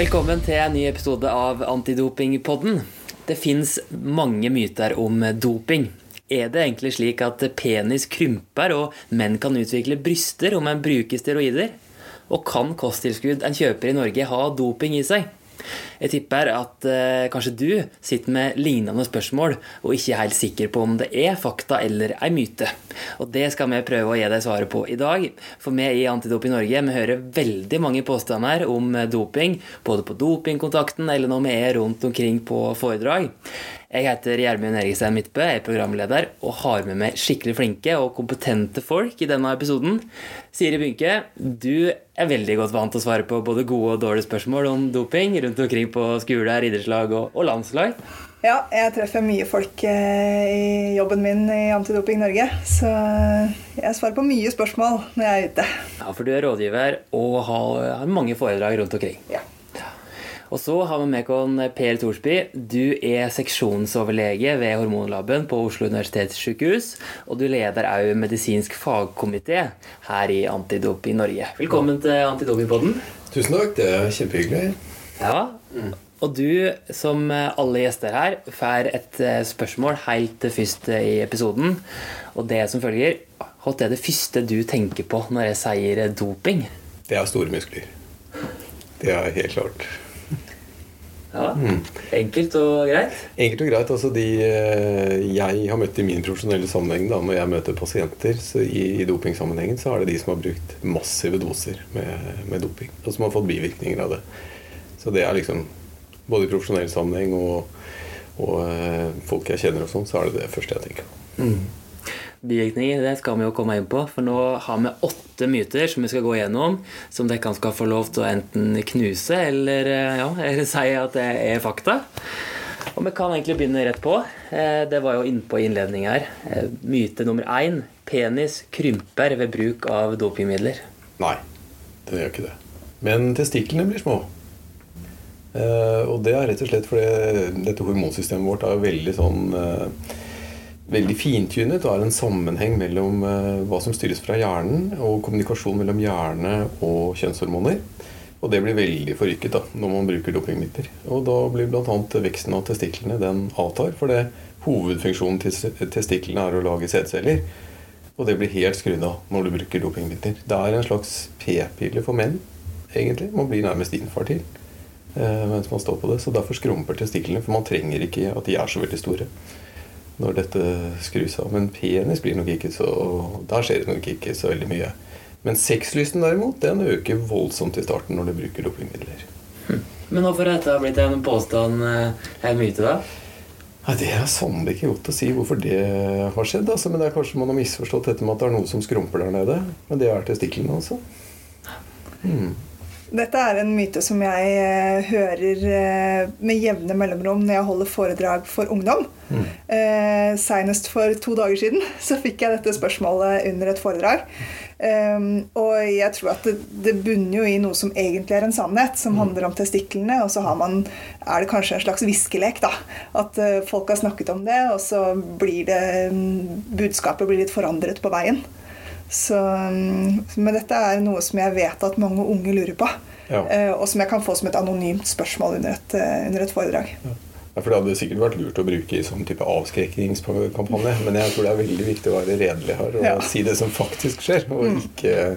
Velkommen til en ny episode av Antidopingpodden. Det fins mange myter om doping. Er det egentlig slik at penis krymper og menn kan utvikle bryster om en bruker steroider? Og kan kosttilskudd en kjøper i Norge ha doping i seg? Jeg tipper at eh, kanskje du sitter med lignende spørsmål og ikke er helt sikker på om det er fakta eller ei myte. Og det skal vi prøve å gi deg svaret på i dag. For vi i Antidop i Norge vi hører veldig mange påstander om doping, både på Dopingkontakten eller når vi er rundt omkring på foredrag. Jeg heter Gjermund Erikstein Midtbø, jeg er programleder og har med meg skikkelig flinke og kompetente folk i denne episoden. Siri Bynke, du er veldig godt vant til å svare på både gode og dårlige spørsmål om doping rundt omkring på skoler, idrettslag og, og landslag. Ja, jeg treffer mye folk eh, i jobben min i Antidoping Norge. Så jeg svarer på mye spørsmål når jeg er ute. Ja, For du er rådgiver og har, har mange foredrag rundt omkring. Ja. Og så har vi med oss Per Thorsby. Du er seksjonsoverlege ved Hormonlaben på Oslo universitetssykehus. Og du leder òg medisinsk fagkomité her i Antidoping Norge. Velkommen til Antidopingpodden. Tusen takk. Det er kjempehyggelig. Ja, og du, som alle gjester her, får et eh, spørsmål helt først i episoden. Og det som følger Hva er det første du tenker på når jeg sier doping? Det er store muskler. Det er helt klart. Ja, Enkelt og greit? Enkelt og greit. altså de eh, jeg har møtt i min profesjonelle sammenheng, da, når jeg møter pasienter så i, i dopingsammenhengen, så er det de som har brukt massive doser med, med doping, og som har fått bivirkninger av det. Så det er liksom Både i profesjonell sammenheng og, og eh, folk jeg kjenner, og sånn, så er det det første jeg tenker på. Bivirkninger det skal vi jo komme inn på, for nå har vi åtte myter som vi skal gå gjennom, som dere skal få lov til å enten knuse eller, eh, ja, eller si at det er fakta. Og vi kan egentlig begynne rett på. Eh, Det var jo innpå innledning her. Eh, Myte nummer én. Penis krymper ved bruk av dopingmidler. Nei, den gjør ikke det. Men testiklene blir små. Og det er rett og slett fordi dette hormonsystemet vårt er veldig sånn Veldig fintunet og har en sammenheng mellom eh, hva som styres fra hjernen, og kommunikasjon mellom hjerne og kjønnshormoner. Og det blir veldig forrykket da, når man bruker dopingmidler. Og da blir bl.a. veksten av testiklene den avtar. For det hovedfunksjonen til testiklene er å lage sædceller. Og det blir helt skrudd av når du bruker dopingmidler. Det er en slags p-pille for menn, egentlig. Man blir nærmest infertil eh, mens man står på det. Så derfor skrumper testiklene, for man trenger ikke at de er så veldig store når dette skrus av. Men penis blir nok ikke så Der skjer det nok ikke så veldig mye. Men sexlysten derimot, den øker voldsomt i starten når du bruker dopingmidler. Men hvorfor har dette blitt en påstand, her en myte, da? Nei, Det er sannelig ikke godt å si hvorfor det har skjedd. Altså. Men det er kanskje man har misforstått dette med at det er noe som skrumper der nede. Men det er testiklene, altså. Hmm. Dette er en myte som jeg eh, hører eh, med jevne mellomrom når jeg holder foredrag for ungdom. Mm. Eh, Senest for to dager siden så fikk jeg dette spørsmålet under et foredrag. Um, og jeg tror at det, det bunner jo i noe som egentlig er en sannhet, som handler om testiklene. Og så har man, er det kanskje en slags viskelek. da, At uh, folk har snakket om det, og så blir det um, budskapet blir litt forandret på veien. Så, mm, men dette er noe som jeg vet at mange unge lurer på. Ja. eh, Og som jeg kan få som et anonymt spørsmål under et, eh, under et foredrag. Ja, for Det hadde sikkert vært lurt å bruke i sånn type avskrekkingskampanje. Men jeg tror det er veldig viktig å være redelig her og Ja. si det som faktisk skjer. Og ikke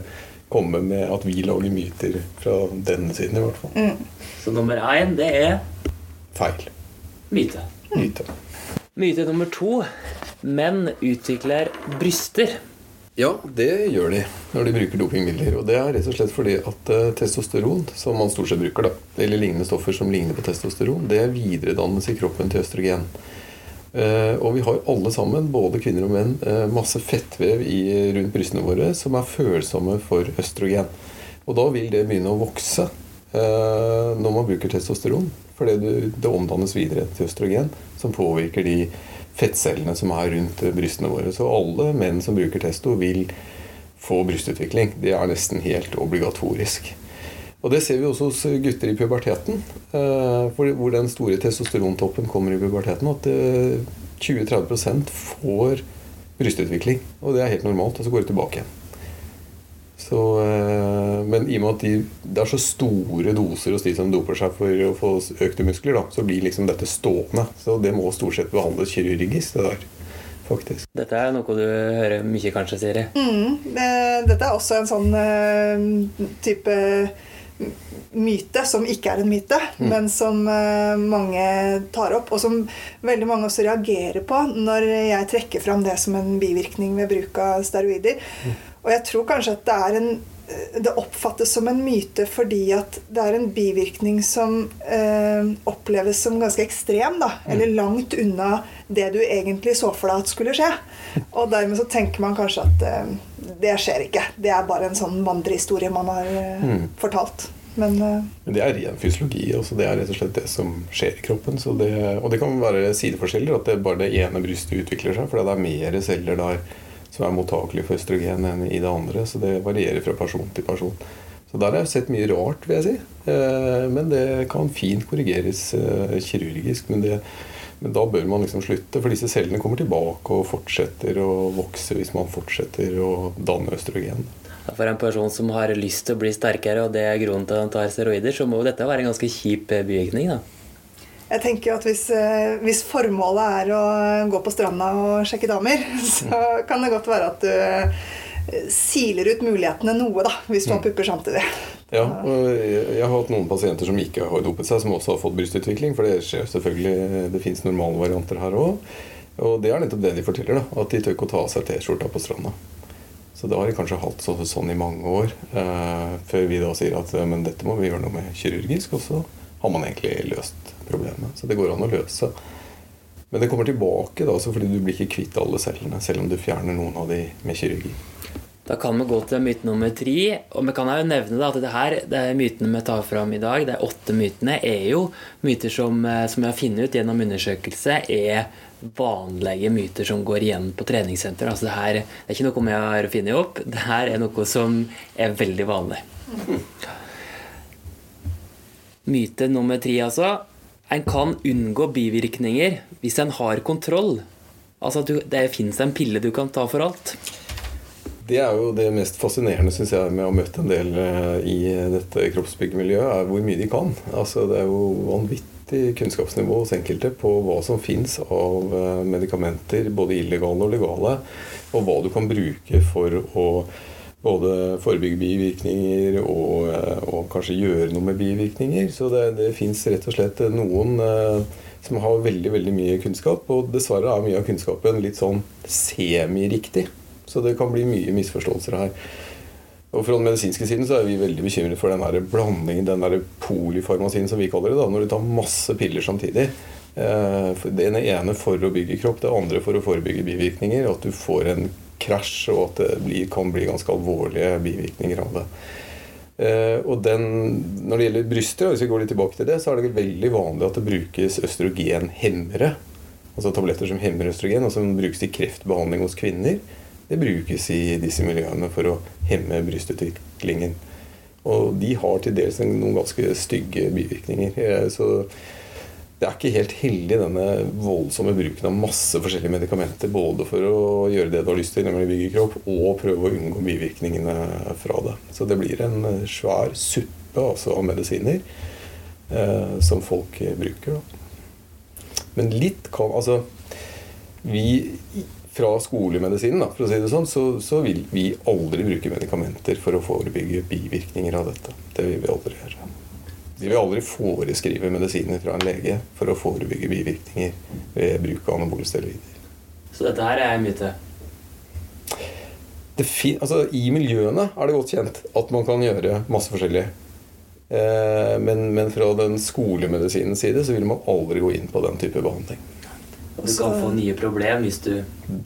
komme med at vi lager myter fra denne siden, i hvert fall. Så nummer én, det er Feil. myte. Myte. Myte nummer to. Menn utvikler bryster. Ja, det gjør de når de bruker dopingmidler. Og det er rett og slett fordi at eh, testosteron, som man stort sett bruker, da, eller lignende stoffer som ligner på testosteron, det videredannes i kroppen til østrogen. Eh, og vi har alle sammen, både kvinner og menn, eh, masse fettvev rundt brystene våre som er følsomme for østrogen. Og da vil det begynne å vokse når man bruker testosteron. Fordi det omdannes videre til østrogen, som påvirker de fettcellene som er rundt eh, brystene våre. Så alle menn som bruker testo, vil få brystutvikling. Det er nesten helt obligatorisk. Og det ser vi også hos gutter i puberteten. eh, hvor den store testosterontoppen kommer i puberteten. At eh, 20-30% får brystutvikling. Og det er helt normalt. Og så går det tilbake igjen. Så, eh, men i og med at de, det er så store doser hos de som doper seg for å få økte muskler, da, så blir liksom dette stående. Så det må stort sett behandles kirurgisk, det der. Faktisk. Dette er noe du hører mye, kanskje, Siri? Mm, dette er også en sånn eh, type myte som ikke er en myte, men som eh, mange tar opp, og som veldig mange også reagerer på når jeg trekker fram det som en bivirkning ved bruk av steroider. Og jeg tror kanskje at det er en det oppfattes som en myte fordi at det er en bivirkning som eh, oppleves som ganske ekstrem. Da, eller langt unna det du egentlig så for deg at skulle skje. Og dermed så tenker man kanskje at eh, det skjer ikke. Det er bare en sånn vandrehistorie man har eh, Mm. fortalt. Men eh, Men det er ren fysiologi. Altså det er rett og slett det som skjer i kroppen. Så det, og det kan være sideforskjeller. At det bare det ene brystet utvikler seg. For det er mer celler der som er mottakelige for østrogen enn i det andre. Så det varierer fra person til person. Så der har jeg sett mye rart, vil jeg si. Eh, Men det kan fint korrigeres eh, kirurgisk. Men, det, men da bør man liksom slutte, for disse cellene kommer tilbake og fortsetter å vokse hvis man fortsetter å danne østrogen. For en person som har lyst til å bli sterkere, og det er grunnen til at han tar steroider, så må jo dette være en ganske kjip eh, bivirkning. da. Jeg tenker at hvis, eh, hvis formålet er å gå på stranda og sjekke damer, så kan det godt være at du eh, siler ut mulighetene noe, da, hvis du har pupper samtidig. Ja, og jeg har hatt noen pasienter som ikke har dopet seg, som også har fått brystutvikling. For det skjer selvfølgelig, det fins normale varianter her òg. Og det er nettopp det de forteller, da, at de tør ikke å ta av seg T-skjorta på stranda. Så det har de kanskje hatt så, sånn i mange år, eh, før vi da sier at eh, men dette må vi gjøre noe med kirurgisk, og så har man egentlig løst problemet. Så det går an å løse. Men det kommer tilbake da, fordi du blir ikke kvitt alle cellene, selv om du fjerner noen av de med kirurgi. Da kan vi gå til myte nummer tre. Og vi kan jo nevne at det her, det er mytene vi tar fram i dag, de åtte mytene, er jo myter som, eh, som jeg har funnet ut gjennom undersøkelse, er vanlige myter som går igjen på treningssenter. Altså det, her, det er ikke noe vi har funnet opp, det her er noe som er veldig vanlig. Myte nummer tre, altså. En kan unngå bivirkninger hvis en har kontroll. Altså at du, det fins en pille du kan ta for alt. Det er jo det mest fascinerende synes jeg, med å ha møtt en del eh, i dette kroppsbyggemiljøet, er hvor mye de kan. Altså, det er jo vanvittig kunnskapsnivå hos enkelte på hva som fins av eh, medikamenter, både illegale og legale, og hva du kan bruke for å både forebygge bivirkninger og, eh, og kanskje gjøre noe med bivirkninger. Så det, det fins rett og slett noen eh, som har veldig veldig mye kunnskap, og dessverre er mye av kunnskapen litt sånn semiriktig. Så det kan bli mye misforståelser her. Og Fra den medisinske siden så er vi veldig bekymret for den der blandingen, den der polyfarmasien som vi kaller det. da, Når du tar masse piller samtidig. Eh, Det ene for å bygge kropp, det andre for å forebygge bivirkninger. At du får en krasj, og at det blir, kan bli ganske alvorlige bivirkninger av det. Uh, og den, Når det gjelder bryster, hvis vi går litt tilbake til det, så er det veldig vanlig at det brukes østrogenhemmere. Altså tabletter som hemmer østrogen, og som brukes i kreftbehandling hos kvinner. Det brukes i disse miljøene for å hemme brystutviklingen. Og de har til dels noen ganske stygge bivirkninger. Eh, Så det er ikke helt heldig denne voldsomme bruken av masse forskjellige medikamenter. Både for å gjøre det du har lyst til, nemlig bygge kropp, og prøve å unngå bivirkningene fra det. Så det blir en svær suppe altså, av medisiner eh, som folk bruker. Da. Men litt kan Altså, vi fra skolemedisinen, da, for å si det sånn, så, så vil vi aldri bruke medikamenter for å forebygge bivirkninger av dette. Det vil vi aldri gjøre. Vi vil aldri foreskrive medisiner fra en lege for å forebygge bivirkninger ved bruk av anabole steroider. Så dette her er en myte. Det fin altså, I miljøene er det godt kjent at man kan gjøre masse forskjellig. Eh, men, men fra den skolemedisinens side så vil man aldri gå inn på den type behandling. Du kan få nye problem hvis du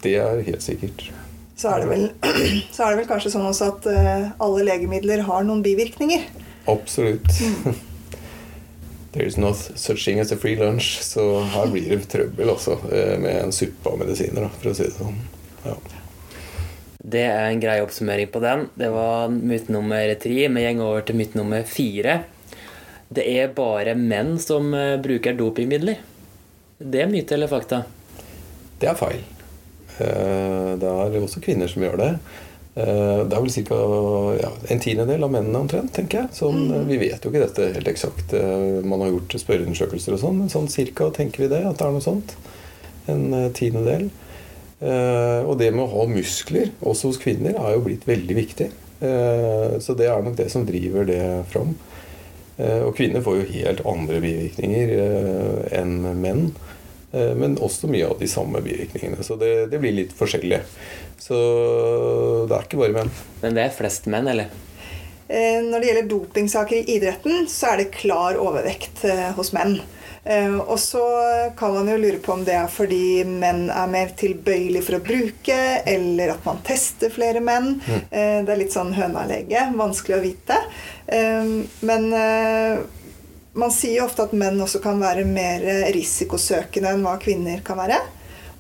Det er helt sikkert. Så er, det vel, så er det vel kanskje sånn også at eh, alle legemidler har noen bivirkninger. Absolutt. There is no such thing as a free lunch. Så her blir det trøbbel også, eh, med en suppe av medisiner, for å si det sånn. Ja. Det er en grei oppsummering på den. Det var myte nummer tre. Vi går over til myte nummer fire. Det er bare menn som eh, bruker dopingmidler. Det er myte eller fakta? Det er feil. Eh, Det er også kvinner som gjør det. Eh, det er vel ca. Ja, en tiendedel av mennene omtrent, tenker jeg. Sånn, mm. Vi vet jo ikke dette helt eksakt. Eh, man har gjort spørreundersøkelser og sånn, men sånn cirka tenker vi det. At det er noe sånt. En eh, tiendedel. Og det med å ha muskler, også hos kvinner, er jo blitt veldig viktig. Så det er nok det som driver det fram. Og kvinner får jo helt andre bivirkninger enn menn. Men også mye av de samme bivirkningene. Så det, det blir litt forskjellig. Så det er ikke bare menn. Men det er flest menn, eller? Eh, når det gjelder dopingsaker i idretten, så er det klar overvekt eh, hos menn. Eh, og så kan man jo lure på om det er fordi menn er mer tilbøyelig for å bruke, eller at man tester flere menn. Mm. Det er litt sånn høna og Vanskelig å vite. Men man sier jo ofte at menn også kan være mer risikosøkende enn hva kvinner kan være.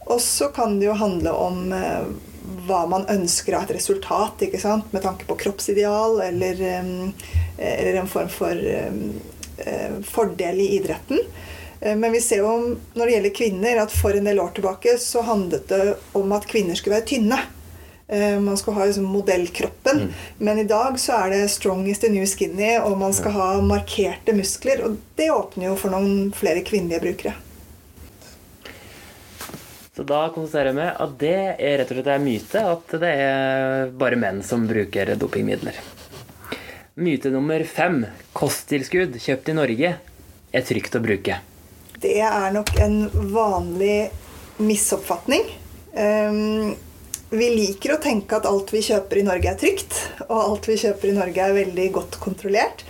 Og så kan det jo handle om hva man ønsker av et resultat, med tanke på kroppsideal eller, eller en form for um, fordel i idretten. Eh, men vi ser jo når det gjelder kvinner, at for en del år tilbake så handlet det om at kvinner skulle være tynne. Eh, man skal ha liksom modellkroppen. Mm. Men i dag så er det 'strongest in new skinny', og man skal ha markerte muskler. Og det åpner jo for noen flere kvinnelige brukere. Så da konstaterer vi at det er rett og slett en myte at det er bare menn som bruker dopingmidler. Myte nummer fem kosttilskudd kjøpt i Norge er trygt å bruke. Det er nok en vanlig misoppfatning. Um, vi liker å tenke at alt vi kjøper i Norge er trygt, og alt vi kjøper i Norge er veldig godt kontrollert.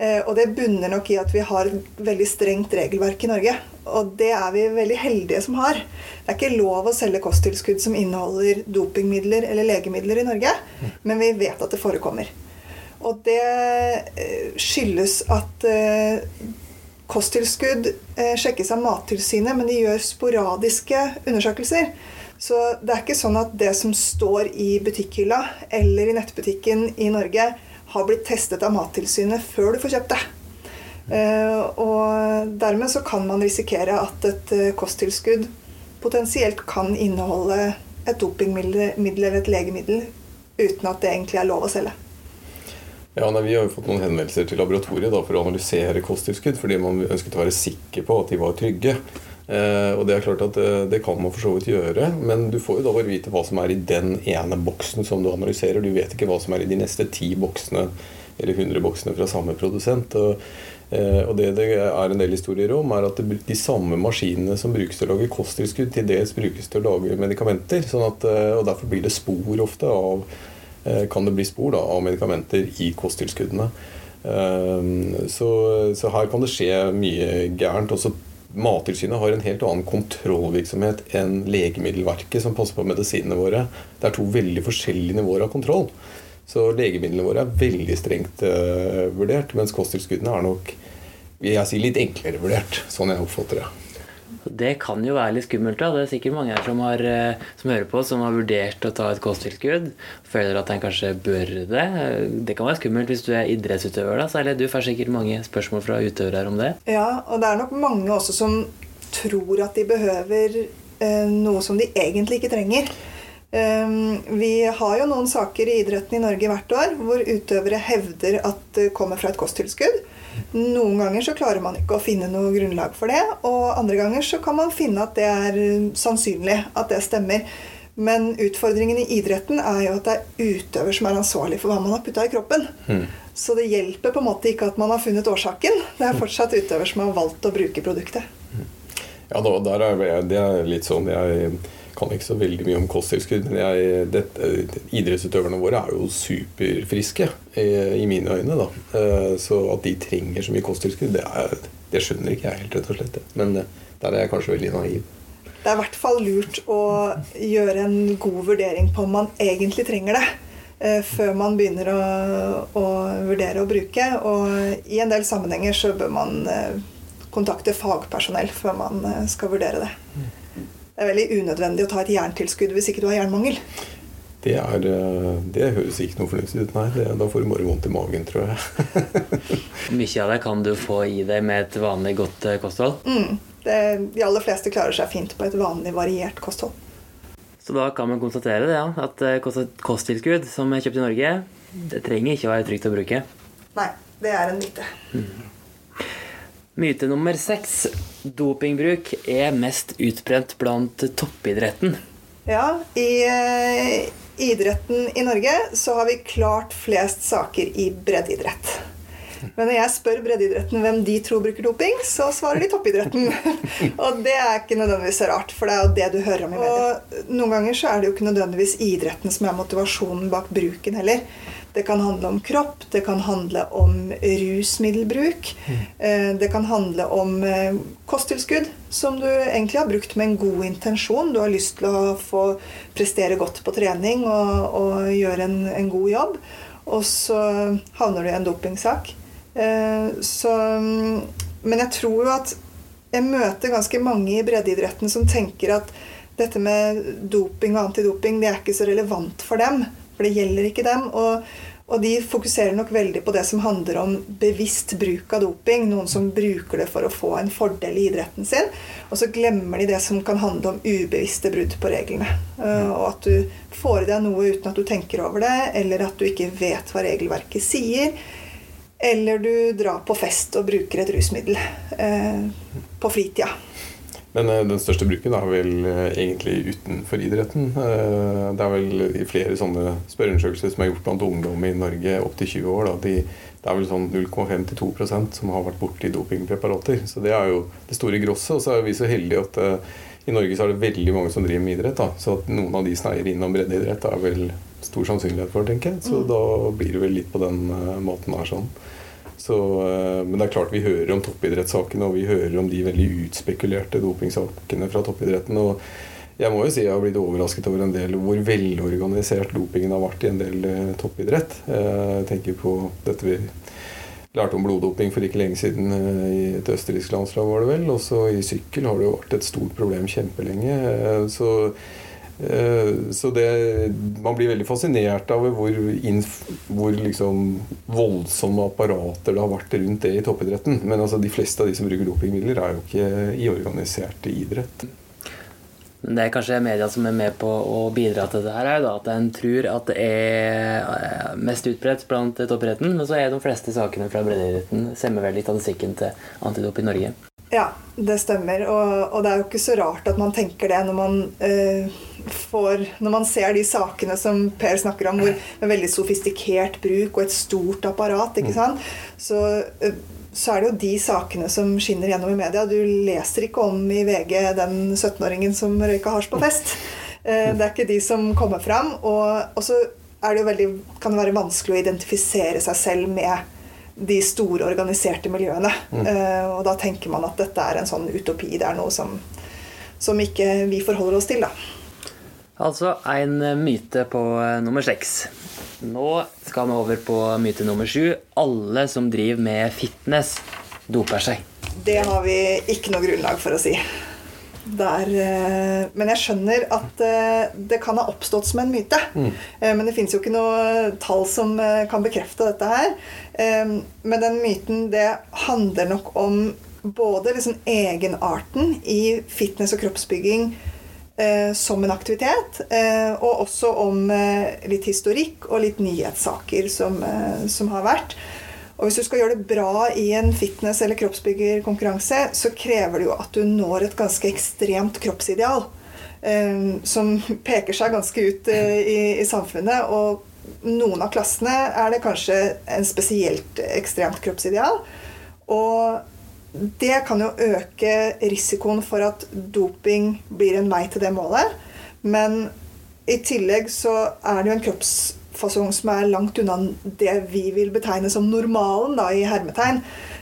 Uh, og det bunner nok i at vi har et veldig strengt regelverk i Norge. Og det er vi veldig heldige som har. Det er ikke lov å selge kosttilskudd som inneholder dopingmidler eller legemidler i Norge, men vi vet at det forekommer. Og det eh, skyldes at eh, kosttilskudd eh, sjekkes av Mattilsynet, men de gjør sporadiske undersøkelser. Så det er ikke sånn at det som står i butikkhylla eller i nettbutikken i Norge, har blitt testet av Mattilsynet før du får kjøpt det. Eh, og dermed så kan man risikere at et eh, kosttilskudd potensielt kan inneholde et dopingmiddel eller et legemiddel uten at det egentlig er lov å selge. Ja, nei, Vi har jo fått noen henvendelser til laboratoriet da, for å analysere kosttilskudd, fordi man ønsket å være sikker på at de var trygge. Eh, og Det er klart at eh, det kan man for så vidt gjøre, men du får jo da bare vite hva som er i den ene boksen som du analyserer. Du vet ikke hva som er i de neste ti boksene eller 100 boksene fra samme produsent. og Eh, og det det er en del historier om, er at de samme maskinene som brukes til å lage kosttilskudd, til dels brukes til å lage medikamenter. Sånn at, og derfor blir det spor ofte av kan det bli spor da, av medikamenter i kosttilskuddene. Så, så, her kan det skje mye gærent. Også Mattilsynet har en helt annen kontrollvirksomhet enn Legemiddelverket, som passer på medisinene våre. Det er to veldig forskjellige nivåer av kontroll. Så legemidlene våre er veldig strengt uh, vurdert, mens kosttilskuddene er nok jeg si, litt enklere vurdert, sånn jeg oppfatter det. Det kan jo være litt skummelt. da. Det er sikkert mange her som, har, eh, som hører på, som har vurdert å ta et kosttilskudd. Føler at en kanskje bør det. Det kan være skummelt hvis du er idrettsutøver. da, Særlig du får sikkert mange spørsmål fra utøvere om det. Ja, og det er nok mange også som tror at de behøver eh, noe som de egentlig ikke trenger. Ehm, vi har jo noen saker i idretten i Norge hvert år hvor utøvere hevder at det kommer fra et kosttilskudd. Noen ganger så klarer man ikke å finne noe grunnlag for det, og andre ganger så kan man finne at det er sannsynlig at det stemmer. Men utfordringen i idretten er jo at det er utøver som er ansvarlig for hva man har putta i kroppen. Mm. Så det hjelper på en måte ikke at man har funnet årsaken. Det er fortsatt utøver som har valgt å bruke produktet. Ja, der er det er litt sånn jeg kan ikke så veldig mye om kosttilskudd, men jeg, det, idrettsutøverne våre er jo superfriske i, i mine øyne. da. Eh, så at de trenger så mye kosttilskudd, det, er, det, skjønner ikke jeg helt, rett og slett. Men eh, der er jeg kanskje veldig naiv. Det er i hvert fall lurt å gjøre en god vurdering på om man egentlig trenger det. Eh, før man begynner å, å vurdere å bruke. Og i en del sammenhenger så bør man kontakte fagpersonell før man skal vurdere det. Mm det er veldig unødvendig å ta et jerntilskudd hvis ikke du har jernmangel. Det, er, eh, det høres ikke noe fornuftig ut, nei. Det, da får du bare vondt i magen, tror jeg. Mye av det kan du få i deg med et vanlig godt eh, kosthold? Mm. Det, de aller fleste klarer seg fint på et vanlig variert kosthold. Så da kan man konstatere det, ja, at eh, kosttilskudd som er kjøpt i Norge, det trenger ikke å være trygt å bruke. Nei, det er en myte. Myte nummer seks. Dopingbruk er mest utbrent blant toppidretten. Ja, i eh, idretten i Norge så har vi klart flest saker i breddeidrett. Men når jeg spør breddeidretten hvem de tror bruker doping, så svarer de toppidretten. og det er ikke nødvendigvis rart, for det er jo det du hører om i media. Og noen ganger så er det jo ikke nødvendigvis idretten som er motivasjonen bak bruken heller. Det kan handle om kropp, det kan handle om rusmiddelbruk. eh, Det kan handle om eh, kosttilskudd, som du egentlig har brukt med en god intensjon. Du har lyst til å få prestere godt på trening og, og gjøre en, en god jobb. Og så havner du i en dopingsak. Eh, Så, mm, men jeg tror jo at jeg møter ganske mange i breddeidretten som tenker at dette med doping og antidoping det er ikke så relevant for dem. For det gjelder ikke dem. Og, og de fokuserer nok veldig på det som handler om bevisst bruk av doping. Noen som bruker det for å få en fordel i idretten sin. Og så glemmer de det som kan handle om ubevisste brudd på reglene. Eh, Og at du får i deg noe uten at du tenker over det, eller at du ikke vet hva regelverket sier. Eller du drar på fest og bruker et rusmiddel eh, på fritida. Men eh, den største bruken er vel eh, egentlig utenfor idretten. Eh, det er vel i flere sånne spørreundersøkelser som er gjort blant ungdom i Norge opp til 20 år. De, det er vel sånn 0,5-2% som har vært borti dopingpreparater. Så det er jo det store grosset. Og så er vi så heldige at uh, i Norge så er det veldig mange som driver med idrett. Da. Så at noen av de sneier innom breddeidrett er vel stor sannsynlighet for, tenker jeg. Så da blir det vel litt på den uh, måten her sånn. Så, eh, men det er klart vi hører om toppidrettssakene, og vi hører om de veldig utspekulerte dopingsakene fra toppidretten. og jeg må jo si jeg har blitt overrasket over en del hvor velorganisert dopingen har vært i en del eh, toppidrett. Eh, Jeg tenker på dette vi lærte om bloddoping for ikke lenge siden i et østerriksk landslag, var det vel. Også i sykkel har det jo vært et stort problem kjempelenge. Så Så det, man blir veldig fascinert av hvor, hvor liksom voldsomme apparater det har vært rundt det i toppidretten. Men altså de fleste av de som bruker dopingmidler, er jo ikke i organisert idrett. Men det er kanskje media som er med på å bidra til det her, er da at en tror at det er eh, mest utbredt blant toppidretten, Men så er de fleste sakene fra breddeidretten stemmer vel i statistikken til Antidop i Norge. Ja, det stemmer. Og, og det er jo ikke så rart at man tenker det når man eh, får Når man ser de sakene som Per snakker om, hvor, med veldig sofistikert bruk og et stort apparat. ikke sant? Så, eh, så er det jo de sakene som skinner gjennom i media. Du leser ikke om i VG den 17-åringen som røyka hasj på fest. Eh, det er ikke de som kommer fram. Og, så kan det være vanskelig å identifisere seg selv med de store organiserte miljøene. Eh, og da tenker man at dette er en sånn utopi. Det er noe som, som ikke vi forholder oss til, da. Altså en myte på eh, nummer seks. Nå skal vi over på myte nummer sju. Alle som driver med fitness, doper seg. Det har vi ikke noe grunnlag for å si. Der, eh, men jeg skjønner at eh, det kan ha oppstått som en myte. Mm. Men det fins jo ikke noe tall som eh, kan bekrefte dette her. Eh, Men den myten, det handler nok om både liksom egenarten i fitness og kroppsbygging eh, som en aktivitet, eh, og også om eh, litt historikk og litt nyhetssaker som, eh, som har vært. Og hvis du skal gjøre det bra i en fitness- eller kroppsbyggerkonkurranse, så krever det jo at du når et ganske ekstremt kroppsideal. eh, som peker seg ganske ut eh, i, i samfunnet. Og noen av klassene er det kanskje en spesielt ekstremt kroppsideal. Og det kan jo øke risikoen for at doping blir en vei til det målet. Men i tillegg så er det jo en kroppsfasong som er langt unna det vi vil betegne som normalen, da, i hermetegn.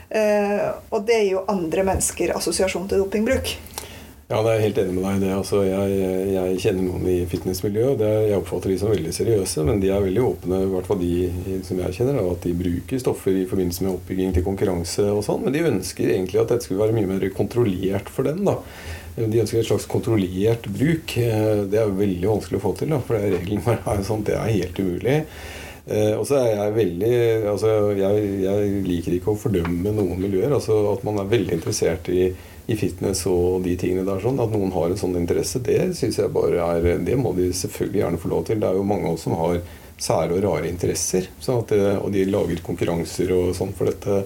Eh, og det gir jo andre mennesker assosiasjon til dopingbruk. Ja, det er jeg helt enig med deg i det. Altså, jeg, jeg kjenner noen i fitnessmiljøet. Det, jeg oppfatter de som veldig seriøse, men de er veldig åpne, i hvert fall de som jeg kjenner, at de bruker stoffer i forbindelse med oppbygging til konkurranse og sånn. Men de ønsker egentlig at dette skulle være mye mer kontrollert for dem. da. De ønsker et slags kontrollert bruk. Eh, Det er veldig vanskelig å få til, da, for reglene er jo sånn, det er helt umulig. Eh, og så er jeg veldig altså jeg, jeg liker ikke å fordømme noen miljøer. altså At man er veldig interessert i i fitness og de tingene der. sånn, At noen har en sånn interesse, det synes jeg bare er Det må de selvfølgelig gjerne få lov til. Det er jo mange av oss som har sære og rare interesser. Det, og de lager konkurranser og sånn, for dette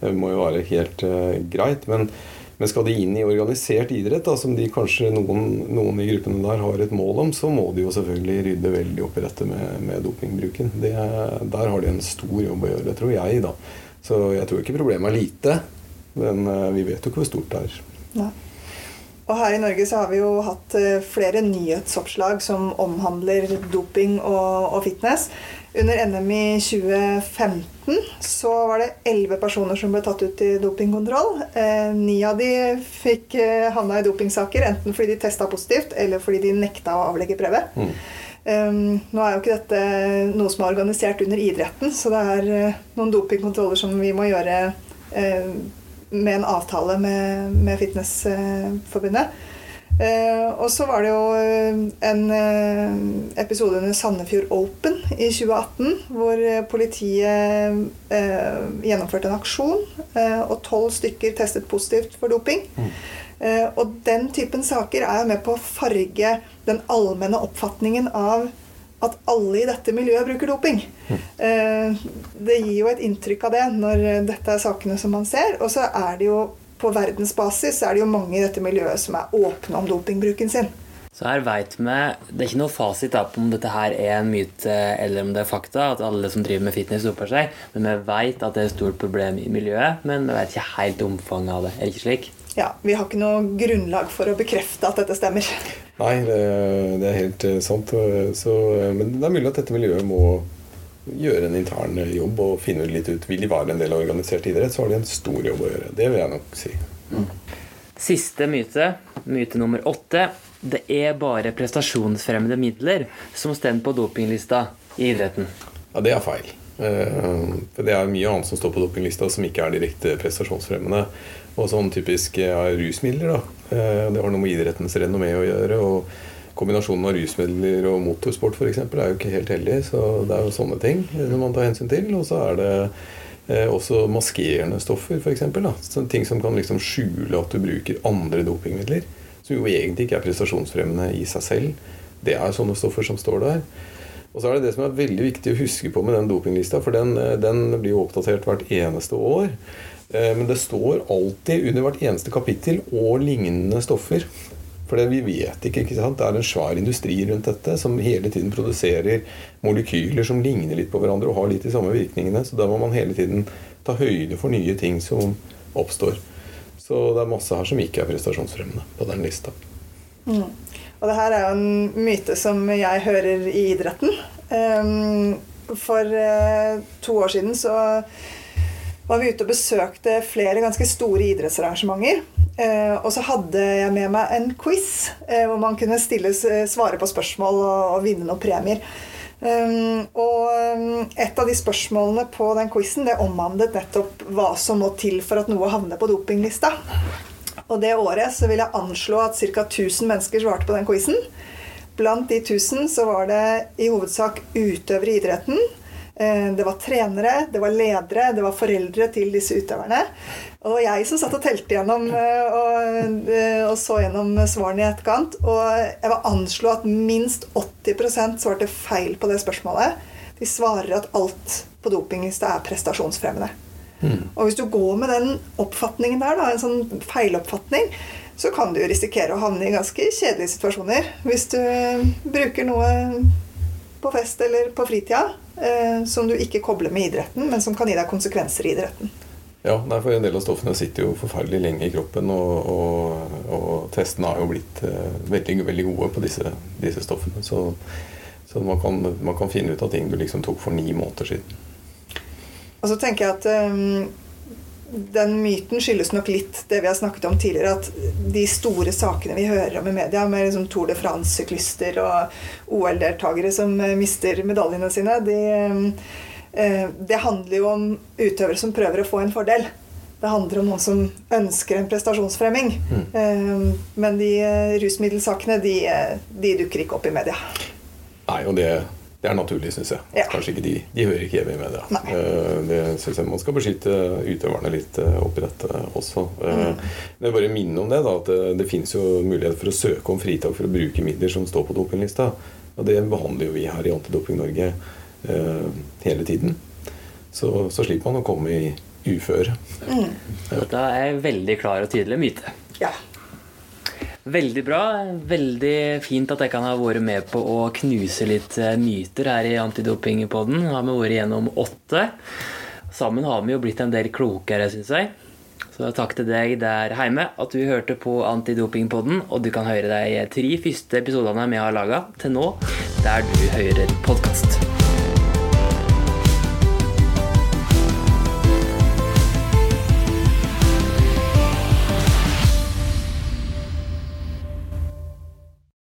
det må jo være helt uh, greit. Men, men, skal de inn i organisert idrett, da, som de kanskje noen, noen, i gruppene der har et mål om, så må de jo selvfølgelig rydde veldig opp i dette med, med dopingbruken. Det, der har de en stor jobb å gjøre, tror jeg. da. Så jeg tror ikke problemet er lite, men uh, vi vet jo ikke hvor stort det er. Ja. Og her i Norge så har vi jo hatt eh, flere nyhetsoppslag som omhandler doping og, og fitness. Under NM i 2015 så var det elleve personer som ble tatt ut i dopingkontroll. Eh, ni av de fikk eh, havna i dopingsaker, enten fordi de testa positivt, eller fordi de nekta å avlegge prøve. Mm. Um, nå er jo ikke dette noe som er organisert under idretten, så det er noen dopingkontroller som vi må gjøre med en avtale med, med Fitnessforbundet. Eh, og så var det jo eh, en eh, episode under Sandefjord Open i 2018 hvor politiet gjennomførte en aksjon, og tolv stykker testet positivt for doping. Mm. Og den typen saker er med på å farge den allmenne oppfatningen av at alle i dette miljøet bruker doping. Mm. Det gir jo et inntrykk av det når dette er sakene som man ser. Og så er det jo på verdensbasis er det jo mange i dette miljøet som er åpne om dopingbruken sin. Så her vet vi, Det er ikke noe fasit på om dette her er en myte eller om det er fakta, at alle som driver med fitness, doper seg. Men vi vet at det er et stort problem i miljøet, men vi vet ikke helt omfanget av det. Er det ikke slik? Ja, Vi har ikke noe grunnlag for å bekrefte at dette stemmer. Nei, det, det er helt eh, sant. Så, men det er mulig at dette miljøet må gjøre en intern jobb og finne litt ut Vil de være en del av organisert idrett, så har de en stor jobb å gjøre. Det vil jeg nok si. Mm. Siste myte, myte nummer åtte. Det er bare prestasjonsfremmede midler som står på dopinglista i idretten. Ja, det er feil. Eh, for det er mye annet som står på dopinglista som ikke er direkte prestasjonsfremmende. Og sånn typisk er rusmidler. da. Eh, det har noe med idrettens renommé å gjøre. og Kombinasjonen av rusmidler og motorsport eksempel, er jo ikke helt heldig. Så det er jo sånne ting man tar hensyn til. Og så er det eh, også maskerende stoffer, f.eks. Ting som kan liksom skjule at du bruker andre dopingmidler. Som jo egentlig ikke er prestasjonsfremmende i seg selv. Det er sånne stoffer som står der. Og så er det det som er veldig viktig å huske på med den dopinglista, for den, eh, den blir jo oppdatert hvert eneste år. Eh, men det står alltid under hvert eneste kapittel og lignende stoffer. For vi vet ikke. ikke sant? Det er en svær industri rundt dette som hele tiden produserer molekyler som ligner litt på hverandre og har litt de samme virkningene. Så da må man hele tiden ta høyde for nye ting som oppstår. Så det er masse her som ikke er prestasjonsfremmende på den lista. Mm. Og det her er jo en myte som jeg hører i idretten. Um, for uh, to år siden så var vi ute og besøkte flere ganske store idrettsarrangementer. Uh, og så hadde jeg med meg en quiz uh, hvor man kunne stille, svare på spørsmål og, og vinne noen premier. Um, og um, et av de spørsmålene på den quizen det omhandlet nettopp hva som må til for at noe havner på dopinglista. Og det året så vil jeg anslå at ca. 1000 mennesker svarte på den quizen. Blant de 1000 så var det i hovedsak utøvere i idretten. Eh, det var trenere, det var ledere, det var foreldre til disse utøverne. Og jeg som satt og telte gjennom eh, og, eh, og så gjennom svarene i etterkant. Og jeg var anslå at minst 80% svarte feil på det spørsmålet. De svarer at alt på dopinglista er prestasjonsfremmende. Mm. Og hvis du går med den oppfatningen der, da, en sånn feiloppfatning, så kan du risikere å havne i ganske kjedelige situasjoner. Hvis du bruker noe på fest eller på fritida eh, som du ikke kobler med idretten, men som kan gi deg konsekvenser i idretten. Ja, for En del av stoffene sitter jo forferdelig lenge i kroppen, og, og, og testene har jo blitt eh, veldig, veldig gode på disse, disse stoffene. Så, så man, kan, man, kan, finne ut av ting du liksom tok for ni måneder siden. Og så tenker jeg at um, den myten skyldes nok litt det vi har snakket om tidligere, at de store sakene vi hører om i media, med liksom Tour de France-syklister og OL-deltakere som eh, mister medaljene sine, de, uh, det handler jo om utøvere som prøver å få en fordel. Det handler om noen som ønsker en prestasjonsfremming. Mm. Uh, men de rusmiddelsakene, de, de dukker ikke opp i media. Nei, og det Det er naturlig, syns jeg. Ja. Kanskje ikke de, de hører ikke hjemme i media. Nei. Eh, Det synes jeg Man skal beskytte utøverne litt eh, oppi dette også. Eh, Mm. Men jeg bare minne om det, da, at det, det finnes jo mulighet for å søke om fritak for å bruke midler som står på dopinglista. Og det behandler jo vi her i Antidoping Norge uh, hele tiden. Så, så slipper man å komme i uføre. Dette er veldig klar og tydelig myte. Ja. Veldig bra. Veldig fint at jeg kan ha vært med på å knuse litt eh, myter her i Antidopingpodden. Har vi vært gjennom åtte. Sammen har vi jo blitt en del klokere, syns jeg. Så takk til deg der hjemme at du hørte på Antidopingpodden. Og du kan høre de tre første episodene vi har laga til nå, der du hører podkast.